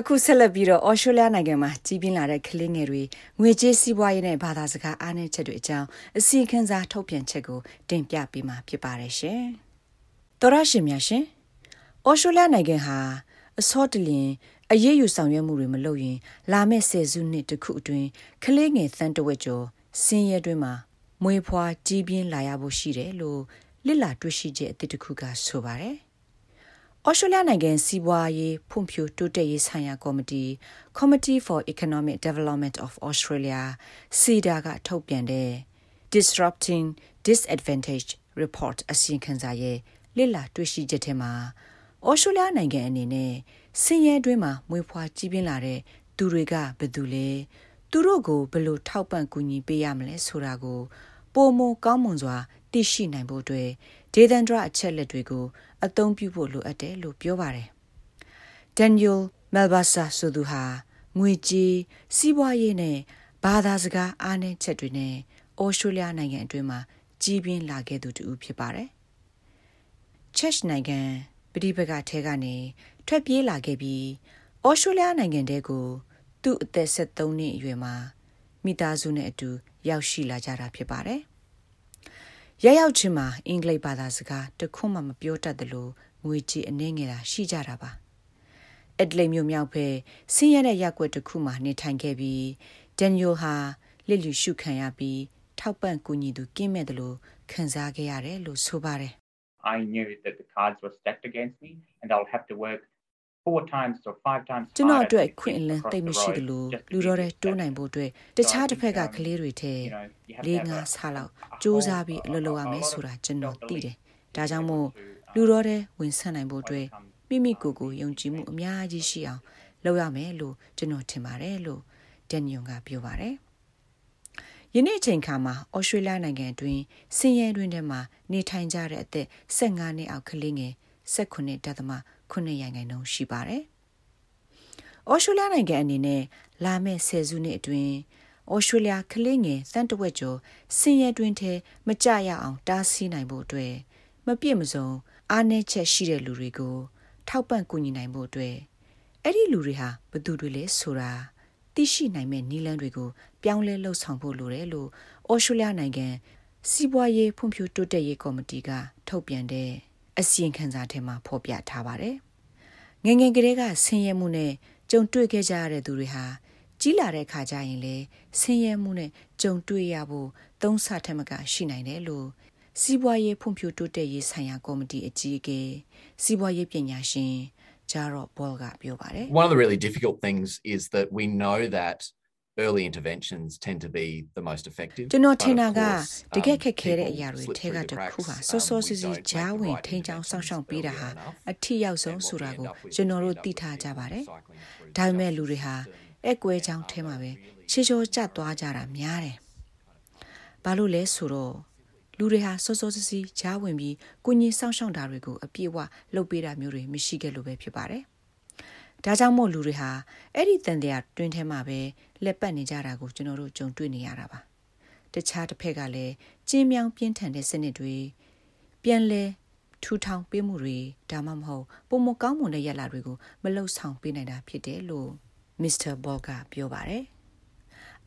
အခုဆက်လက်ပြီးတော့အော်စတြေးလျနိုင်ငံမှာကြီးပြင်းလာတဲ့ကလေးငယ်တွေငွေကြေးစီးပွားရေးနဲ့ဘာသာစကားအားနည်းချက်တွေအကြောင်းအစီအခံစာထုတ်ပြန်ချက်ကိုတင်ပြပေးမှာဖြစ်ပါတယ်ရှင်။သောရရှင်များရှင်အော်စတြေးလျနိုင်ငံဟာအစောတလင်အရေးယူဆောင်ရွက်မှုတွေမလုပ်ရင် လာမယ့်ဆယ်စုနှစ်တခုအတွင်းကလေးငယ်သန်းတဝက်ကျော်ဆင်းရဲတွင်းမှာမွေးဖွားကြီးပြင်းလာရဖို့ရှိတယ်လို့လစ်လာတွေ့ရှိချက်အသစ်တစ်ခုကဆိုပါတယ်။ ဩစတြေးလျနိုင်ငံစီးပွားရေးဖွံ့ဖြိုးတိုးတက်ရေးဆိုင်ရာကော်မတီ Committee for Economic Development of Australia CEDA ကထုတ်ပြန်တဲ့ Disrupting Disadvantage Report အစီရင်ခံစာရဲ့လစ်လာတွေ့ရှိချက်ထဲမှာဩစတြေးလျနိုင်ငံအနေနဲ့ဆင်းရဲတွင်းမှာမွေးဖွားကြီးပြင်းလာတဲ့သူတွေကဘယ်သူလဲသူတို့ကိုဘယ်လိုထောက်ပံ့ကူညီပေးရမလဲဆိုတာကိုပိုမိုကောင်းမွန်စွာသိရှိနိုင်ဖို့အတွက်ဒေသန္တရအချက်လက်တွေကို အသုံးပြုဖို့လိုအပ်တယ်လို့ပြောပါတယ်။ Daniel Melbasa ဆိုသူဟာငွေကြေးစီးပွားရေးနဲ့ဘာသာစကားအားနည်းချက်တွေနဲ့ဩစတြေးလျနိုင်ငံအတွင်းမှာကြီးပြင်းလာခဲ့သူတူဖြစ်ပါတယ်။ Church နိုင်ငံပြည်ပကထဲကနေထွက်ပြေးလာခဲ့ပြီးဩစတြေးလျနိုင်ငံတဲကိုသူ့အသက်73နှစ်အရွယ်မှာမိသားစုနဲ့အတူရောက်ရှိလာကြတာဖြစ်ပါတယ်။ ရရောက်ချင်းမှာအင်္ဂလိပ်ဘာသာစကားတခွန်းမှမပြောတတ်သလိုငွေကြေးအနှဲငယ်တာရှိကြတာပါအက်ဒလိတ်မြို့မြောက်ဖက်ဆင်းရဲတဲ့ရက်ွက်တစ်ခုမှာနေထိုင်ခဲ့ပြီးဒန်နီယယ်ဟာလစ်လူရှုခံရပြီးထောက်ပံ့ကူညီသူကင်းမဲ့တယ်လို့ခံစားခဲ့ရတယ်လို့ဆိုပါတယ် I knew that the cards were stacked against me and I'll have to work four times or five times ကျွန်တော်အတွက်ခွင့်အလန်းတိတ်မရှိသလိုလူတော်တဲ့တိုးနိုင်ဖို့အတွက်တခြားတစ်ဖက်ကကလေးတွေထဲလေးငါးဆလောက်စူးစမ်းပြီးအလုပ်လုပ်ရမယ်ဆိုတာကျွန်တော်သိတယ်ဒါကြောင့်မို့လူတော်တဲ့ဝင်ဆက်နိုင်ဖို့အတွက်မိမိကိုယ်ကိုယုံကြည်မှုအများကြီးရှိအောင်လုပ်ရမယ်လို့ကျွန်တော်ထင်ပါတယ်လို့ဒန်နီယွန်ကပြောပါတယ်ယနေ့အချိန်ခါမှာဩစတြေးလျနိုင်ငံတွင်စင်ရဲတွင်ထဲမှာနေထိုင်ကြတဲ့အသက်15နှစ်အောက်ကလေးငယ်18ဒသမ 9ရာခိုင်နှုန်းရှိပါတယ်။ဩစတြေးလျနိုင်ငံအနေနဲ့လာမယ့်ဆယ်စုနှစ်အတွင်းဩစတြေးလျကလေးငယ်စံတဝက်ကျော်ဆင်းရဲတွင်ထဲမကြရအောင်တားဆီးနိုင်ဖို့အတွက်မပြည့်မစုံအားနည်းချက်ရှိတဲ့လူတွေကို ထောက်ပံ့ကူညီနိုင်ဖို့အတွက်အဲ့ဒီလူတွေဟာဘသူတွေလဲဆိုတာသိရှိနိုင်မဲ့နည်းလမ်းတွေကိုပြောင်းလဲလှုပ်ဆောင်ဖို့လိုတယ်လို့ဩစတြေးလျနိုင်ငံစီးပွားရေးဖွံ့ဖြိုးတိုးတက်ရေးကော်မတီကထုတ်ပြန်တဲ့ အစီရင်ခံစာထဲမှာဖော်ပြထားပါတယ်။ငငယ်ကလေးကဆင်းရဲမှုနဲ့ကြုံတွေ့ခဲ့ကြရတဲ့သူတွေဟာကြီးလာတဲ့ခါကျရင်လေဆင်းရဲမှုနဲ့ကြုံတွေ့ရဖို့သုံးဆထက်မကရှိနိုင်တယ်လို့စီးပွားရေးဖွံ့ဖြိုးတိုးတက်ရေးဆိုင်ရာကော်မတီအကြီးအကဲစီးပွားရေးပညာရှင် Jarrod Ball ကပြောပါတယ် One of the really difficult things is that we know that early interventions tend to be the most effective ကျွန်တော်ထင်တာကတကယ်ခက်ခဲတဲ့အရာတွေထဲကတစ်ခုဟာစောစောစီစီဂျားဝင်ထိန်ချောင်းစောင့်ရှောက်ပေးတာဟာအထီရောက်ဆုံးဆိုတာကိုကျွန်တော်တို့သိထားကြပါတယ်ဒါပေမဲ့လူတွေဟာအကွဲချောင်းထဲမှာပဲချေချောကျသွားကြတာများတယ်ဘာလို့လဲဆိုတော့လူတွေဟာစောစောစီစီဂျားဝင်ပြီးကိုကြီးစောင့်ရှောက်တာတွေကိုအပြည့်အဝလုပ်ပေးတာမျိုးတွေမရှိခဲ့လို့ပဲဖြစ်ပါတယ် ဒါကြောင့်မို့လူတွေဟာအဲ့ဒီတန်တရားတွင်ထဲမှာပဲလက်ပတ်နေကြတာကိုကျွန်တော်တို့ကြုံတွေ့နေရတာပါတခြားတစ်ဖက်ကလည်းကျင်းမြောင်းပြင်းထန်တဲ့စနစ်တွေပြန်လဲထူထောင်ပေးမှုတွေဒါမှမဟုတ်ပုံမကောင်းမွန်တဲ့ရလတွေကိုမလှုပ်ဆောင်ပေးနိုင်တာဖြစ်တယ်လို့မစ္စတာဘော့ကပြောပါတယ်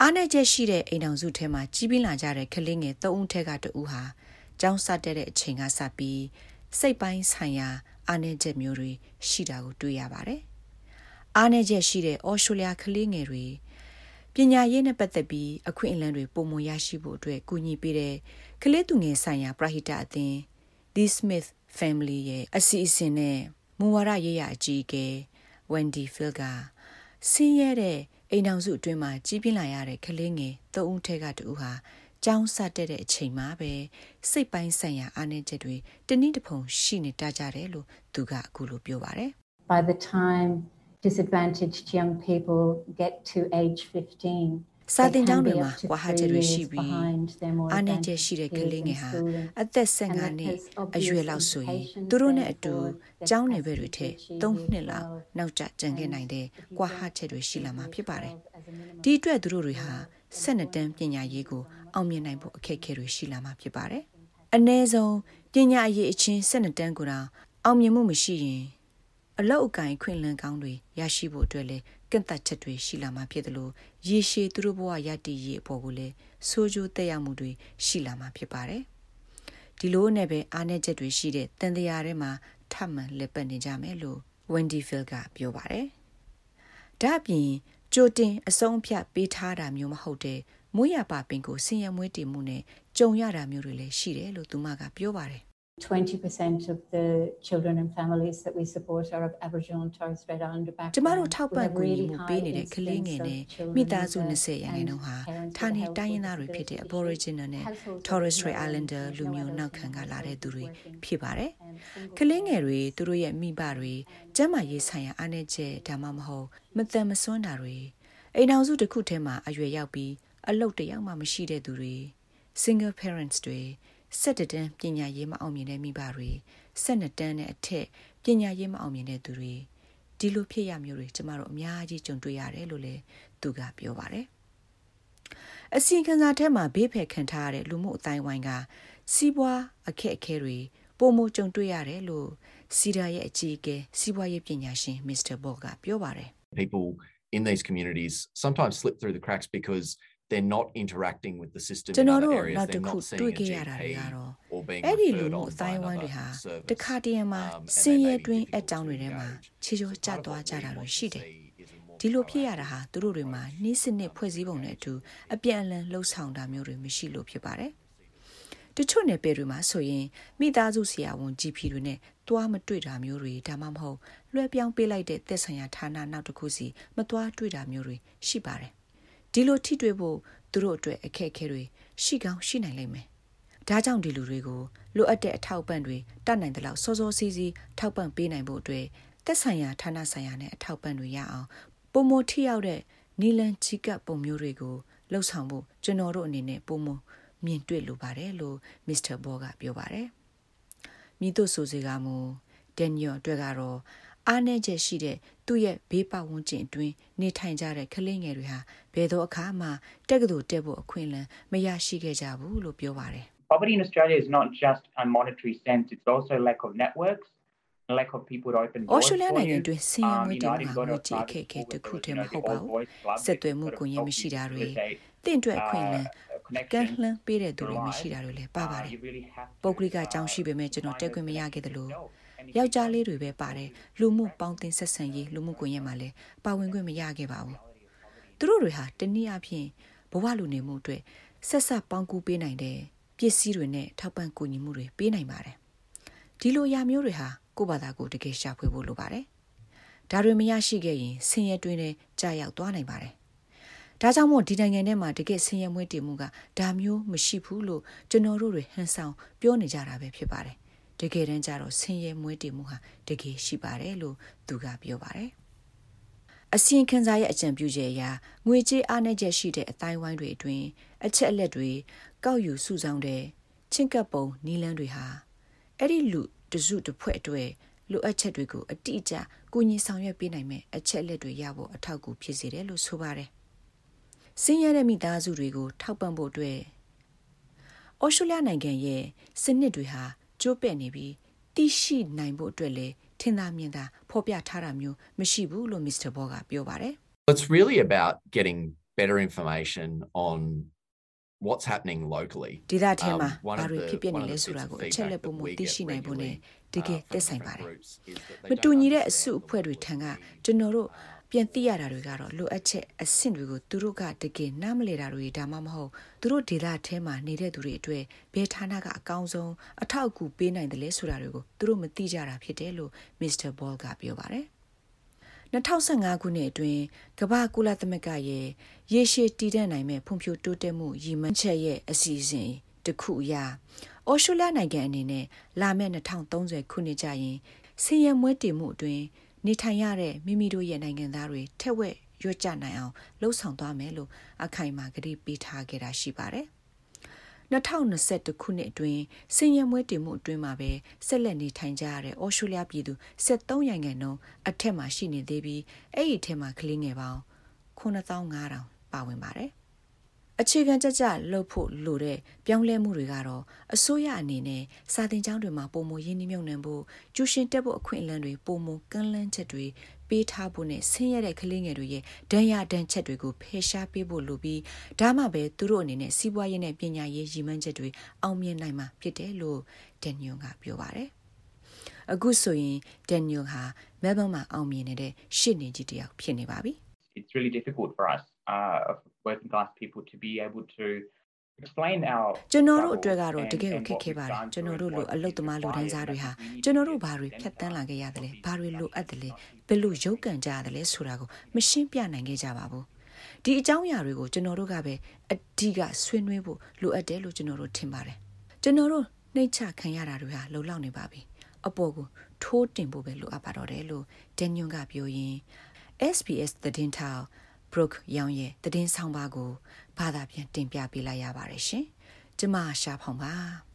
အားနဲ့ချက်ရှိတဲ့အိမ်တော်စုထဲမှာကြီးပြင်းလာကြတဲ့ကလေးငယ်၃ဦးထက်ကတဦးဟာကျောင်းစတဲ့အချိန်ကစပြီးစိတ်ပိုင်းဆိုင်ရာအားနဲ့ချက်မျိုးတွေရှိတာကိုတွေ့ရပါတယ် အားနည်းချက်ရှိတဲ့အော်စတြေးလျကလေးငယ်တွေပညာရေးနဲ့ပတ်သက်ပြီးအခွင့်အလမ်းတွေပုံမရရှိဖို့အတွက်ကူညီပေးတဲ့ကလေးသူငယ်ဆိုင်ရာပရဟိတအသင်း The Smith Family ရဲ့အစီအစဉ်နဲ့မူဝါဒရေးရအကြီးအကဲ Wendy Phil ကဆင်းရဲတဲ့အိမ်အောင်စုအတွင်းမှာကြီးပြင်းလာရတဲ့ကလေးငယ်သုံးဦးထဲကတူဟာကျောင်းစတက်တဲ့အချိန်မှာပဲစိတ်ပိုင်းဆိုင်ရာအားနည်းချက်တွေတနည်းတစ်ဖုံရှိနေတတ်ကြတယ်လို့သူကအခုလိုပြောပါတယ် By the time disadvantaged young people get to age 15 စာတင်ကျောင်းတွေမှာကွာဟချက်တွေရှိပြီးအားနည်းချက်ရှိတဲ့ကလေးငယ်ဟာအသက်15နှစ်အရွယ်လောက်ဆိုရင်သူတို့နဲ့အတူကျောင်းနယ်ဘက်တွေထက်3နှစ်လောက်နောက်ကျကျန်ခဲ့နိုင်တဲ့ကွာဟချက်တွေရှိလာမှာဖြစ်ပါတယ်။ဒီအတွက်သူတို့တွေဟာဆက်နှစ်တန်းပညာရေးကိုအောင်မြင်နိုင်ဖို့အခက်အခဲတွေရှိလာမှာဖြစ်ပါတယ်။အ ਨੇ ဆုံးပညာရေးအချင်းဆက်နှစ်တန်းကိုတော့အောင်မြင်မှုမရှိရင် အလောက်အကင်ခွင့်လန်းကောင်းတွေရရှိဖို့အတွက်လည်းကန့်သက်ချက်တွေရှိလာမှာဖြစ်တယ်လို့ရေရှည်သူတို့ဘဝရတည်ရေးအပေါ်ကိုလည်းဆိုးကျိုးတက်ရောက်မှုတွေရှိလာမှာဖြစ်ပါတယ်ဒီလိုနဲ့ပဲအားနည်းချက်တွေရှိတဲ့တန်တရားထဲမှာထပ်မံလက်ပတ်နေကြမယ်လို့ Wendy Phil ကပြောပါတယ်ဒါအပြင်ကြိုတင်အဆုံးအဖြတ်ပေးထားတာမျိုးမဟုတ်တဲ့မွေးရပါပင်ကိုဆင်ရမွေးတည်မှုနဲ့ကြုံရတာမျိုးတွေလည်းရှိတယ်လို့သူမကပြောပါတယ် 20% of the children and families that we support are of Aboriginal and Torres Strait Islander background. ကျမတို့ထောက်ပံ့ကူညီမှုပေးနေတဲ့ကလေးငယ်နဲ့မိသားစု20ရာခိုင်နှုန်းဟာဌာနေတိုင်းရင်းသားတွေဖြစ်တဲ့ Aboriginal နဲ့ Torres Strait Islander လူမျိုးနောက်ခံကလာတဲ့သူတွေဖြစ်ပါတယ်။ကလေးငယ်တွေသူတို့ရဲ့မိဘတွေကျန်းမာရေးဆိုင်ရာအားနည်းချက်ဒါမှမဟုတ်မတန်မစွမ်းတာတွေအိမ်အောင်စုတစ်ခုထဲမှာအရွယ်ရောက်ပြီးအလုပ်တယောက်မှမရှိတဲ့သူတွေ single parents တွေ ဆက်တန်းပညာရေးမအောင်မြင်တဲ့မိဘတွေဆက်နှစ်တန်းနဲ့အထက်ပညာရေးမအောင်မြင်တဲ့သူတွေဒီလိုဖြစ်ရမျိုးတွေကျမတို့အများကြီးကြုံတွေ့ရတယ်လို့လည်းသူကပြောပါတယ်။အစီအကံစာထဲမှာဘေးဖယ်ခံထားရတဲ့လူမှုအတိုင်းဝိုင်းကစီးပွားအခက်အခဲတွေပုံမကြုံတွေ့ရတယ်လို့စီဒါရဲ့အကြီးအကဲစီးပွားရေးပညာရှင် Mr. Ball ကပြောပါတယ်။ People in these communities sometimes slip through the cracks because they're not interacting with the system ကျွန်တော်တို့နောက်တစ်ခုတွေ့ခဲ့ရတာတွေကတော့အဲ့ဒီလူမှုအတိုင်းဝိုင်းတွေဟာတခါတည်းမှာစင်ရဲတွင်းအကြောင်းတွေထဲမှာခြေချောကျသွားကြတာလို့ရှိတယ်ဒီလိုဖြစ်ရတာဟာသူတို့တွေမှာနှီးစနစ်ဖွဲ့စည်းပုံနဲ့အတူအပြန်အလှန်လှုပ်ဆောင်တာမျိုးတွေမရှိလို့ဖြစ်ပါတယ်တချို့နယ်ပယ်တွေမှာဆိုရင်မိသားစုဆရာဝန် GP တွေနဲ့တွားမတွေ့တာမျိုးတွေဒါမှမဟုတ်လွှဲပြောင်းပေးလိုက်တဲ့သက်ဆိုင်ရာဌာနနောက်တစ်ခုစီမတွားတွေ့တာမျိုးတွေရှိပါတယ် ဒီလိုထိတွေ့ဖို့သူတို့အတွက်အခက်အခဲတွေရှိကောင်းရှိနိုင်လိမ့်မယ်။ဒါကြောင့်ဒီလူတွေကိုလိုအပ်တဲ့အထောက်ပံ့တွေတတ်နိုင်တဲ့လောက်စောစောစီးစီးထောက်ပံ့ပေးနိုင်ဖို့အတွက်သက်ဆိုင်ရာဌာနဆိုင်ရာနဲ့အထောက်ပံ့တွေရအောင်ပုံမထိရောက်တဲ့နီလန်ချီကပ်ပုံမျိုးတွေကိုလှုပ်ဆောင်ဖို့ကျွန်တော်တို့အနေနဲ့ပုံမမြင်တွေ့လိုပါတယ်လို့မစ္စတာဘောကပြောပါတယ်။မိတို့ဆိုစေကမူဒန်နီယယ်အတွက်ကတော့ အားနည်းချက်ရှိတဲ့သူ့ရဲ့ဘေးပတ်ဝန်းကျင်အတွင်းနေထိုင်ကြတဲ့ကလေးငယ်တွေဟာဘယ်တော့အခါမှတက်ကတူတက်ဖို့အခွင့်အလမ်းမရရှိခဲ့ကြဘူးလို့ပြောပါတယ် Poverty in Australia is not just a monetary sense it's also a lack of networks lack of people to open doors ဩစတြေးလျနိုင်ငံတွင်ဆင်းရဲမှုတွေမှာငွေကြေးအခက်အခဲတစ်ခုတည်းမဟုတ်ပါဘူးဆက်သွယ်မှုကွန်ရက်မရှိတာတွေတင့်အတွက်အခွင့်အလမ်းကန့်လှမ်းပေးတဲ့သူတွေမရှိတာတွေလည်းပါပါတယ်ပုဂ္ဂလိကအကြောင်းရှိပေမဲ့ကျွန်တော်တက်ခွင့်မရခဲ့သလို ယောက်ျားလေးတွေပဲပါတယ်လူမှုပေါင်းတင်ဆက်ဆံရေးလူမှုကွန်ရက်မှာလည်းပါဝင်ခွင့်မရခဲ့ပါဘူးသူတို့တွေဟာတနည်းအားဖြင့်ဘဝလူနေမှုအတွက်ဆက်ဆက်ပေါင်းကူးပေးနိုင်တဲ့ပစ္စည်းတွေနဲ့ထောက်ပံ့ကူညီမှုတွေပေးနိုင်ပါတယ်ဒီလိုအရာမျိုးတွေဟာကိုယ့်ဘာသာကိုတကယ်ရှာဖွေဖို့လိုပါတယ်ဒါတွေမရရှိခဲ့ရင်ဆင်းရဲတွင်းနဲ့ကြာရောက်သွားနိုင်ပါတယ်ဒါကြောင့်မို့ဒီနိုင်ငံထဲမှာတကယ်ဆင်းရဲမွေးတည်မှုကဒါမျိုးမရှိဘူးလို့ကျွန်တော်တို့တွေဟန်ဆောင်ပြောနေကြတာပဲဖြစ်ပါတယ် တကယ်တမ်းကျတော့ဆင်းရဲမွေးတည်မှုဟာတကယ်ရှိပါတယ်လို့သူကပြောပါတယ်အစီရင်ခံစာရဲ့အကြံပြုချက်အရငွေကြေးအားနည်းချက်ရှိတဲ့အတိုင်းဝိုင်းတွေအတွင်းအချက်အလက်တွေကောက်ယူစုဆောင်းတဲ့ချင်းကပ်ပုံနီလန်းတွေဟာအဲ့ဒီလူတစုတစ်ဖွဲ့အတွက်လိုအပ်ချက်တွေကိုအတိအကျကူညီဆောင်ရွက်ပေးနိုင်မဲ့အချက်အလက်တွေရဖို့အထောက်အကူဖြစ်စေတယ်လို့ဆိုပါတယ်။စင်းရတဲ့မိသားစုတွေကိုထောက်ပံ့ဖို့အတွက်ဩစတြေးလျနိုင်ငံရဲ့စနစ်တွေဟာ ကျိုးပဲ့နေပြီးသိရှိနိုင်ဖို့အတွက်လည်းထင်သာမြင်သာဖော်ပြထားတာမျိုးမရှိဘူးလို့ Mr. Ball ကပြောပါတယ် It's really about getting better information on what's happening locally ဒေသထဲမှာဘာတွေဖြစ်ပျက်နေလဲဆိုတာကိုအချက်လက်ပုံမှုသိရှိနိုင်ဖို့ ਨੇ တကယ်သက်ဆိုင်ပါတယ်မတူညီတဲ့အစုအဖွဲ့တွေထံကကျွန်တော်တို့ ပြန်သိရတာတွေကတော့လိုအပ်ချက်အဆင့်တွေကိုသူတို့ကတကယ်နားမလည်တာတွေဒါမှမဟုတ်သူတို့ဒေတာထဲမှာနေတဲ့သူတွေအတွက်ဘယ်ဌာနကအကောင်းဆုံးအထောက်အကူပေးနိုင်တယ်လဲဆိုတာတွေကိုသူတို့မသိကြတာဖြစ်တယ်လို့မစ္စတာဘောလ်ကပြောပါတယ်2015ခုနှစ်အတွင်းကမ္ဘာကုလသမဂ္ဂရဲ့ရေရှည်တည်တံ့နိုင်မဲ့ဖွံ့ဖြိုးတိုးတက်မှုရည်မှန်းချက်ရဲ့အစီအစဉ်တစ်ခုအရအော်စတြေးလျနိုင်ငံအနေနဲ့လာမယ့်2030ခုနှစ်ကျရင်ဆင်းရဲမွဲတေမှုအတွင်း နေထိုင်ရတဲ့မိမိတို့ရဲ့နိုင်ငံသားတွေထက်ဝက်ရွတ်ကြနိုင်အောင်လှုံ့ဆော်သွားမယ်လို့အခိုင်အမာကတိပေးထားခဲ့တာရှိပါတယ်။2021ခုနှစ်အတွင်းစင်ရမွဲတင်မှုအတွင်းမှာပဲဆက်လက်နေထိုင်ကြရတဲ့ဩစတြေးလျပြည်သူ73ရာခိုင်နှုန်းအထက်မှာရှိနေသေးပြီးအဲ့ဒီအထက်မှာကလေးငယ်ပေါင်း9500ပါဝင်ပါတယ်။ အခြေခံကြကြလှုပ်ဖို့လိုတဲ့ပြောင်းလဲမှုတွေကတော့အစိုးရအနေနဲ့စာတင်ကျောင်းတွေမှာပုံမရင်းနှီးမြုပ်နှံဖို့ကျူရှင်တက်ဖို့အခွင့်အလမ်းတွေပုံမကန့်လန့်ချက်တွေပေးထားဖို့နဲ့ဆင်းရဲတဲ့ကလေးငယ်တွေရဲ့ဒဏ်ရာဒဏ်ချက်တွေကိုဖယ်ရှားပေးဖို့လိုပြီးဒါမှပဲသူတို့အနေနဲ့စီးပွားရေးနဲ့ပညာရေးရည်မှန်းချက်တွေအောင်မြင်နိုင်မှာဖြစ်တယ်လို့ဒန်နီယယ်ကပြောပါတယ်အခုဆိုရင်ဒန်နီယယ်ဟာမဲဘန်မှာအောင်မြင်နေတဲ့ရှစ်နေကြီးတယောက်ဖြစ်နေပါပြီ It's really difficult for us uh, working class people to be able to explain our ကျွန်တော်တို့အတွက်ကတော့တကယ်ကိုခက်ခဲပါတယ်ကျွန်တော်တို့လိုအလုတ်သမားလူတန်းစားတွေဟာကျွန်တော်တို့ဘာတွေဖြတ်တန်းလာခဲ့ရတယ်လဲဘာတွေလိုအပ်တယ်လဲဘယ်လိုရုပ်ကန်ကြရတယ်လဲဆိုတာကိုမရှင်းပြနိုင်ခဲ့ကြပါဘူးဒီအကြောင်းအရာတွေကိုကျွန်တော်တို့ကပဲအဓိကဆွေးနွေးဖို့လိုအပ်တယ်လို့ကျွန်တော်တို့ထင်ပါတယ်ကျွန်တော်တို့နှိတ်ချခံရတာတွေဟာလုံလောက်နေပါပြီအပေါ်ကိုထိုးတင်ဖို့ပဲလိုအပ်ပါတော့တယ်လို့ဒန်ညွန်ကပြောရင်း SBS သတင်းထောက် Brooke ရောင်ရဲ့သတင်းဆောင်ပါကိုဘာသာပြန်တင်ပြပေးလိုက်ရပါတယ်ရှင်။ကျမရှာဖောင်ပါ။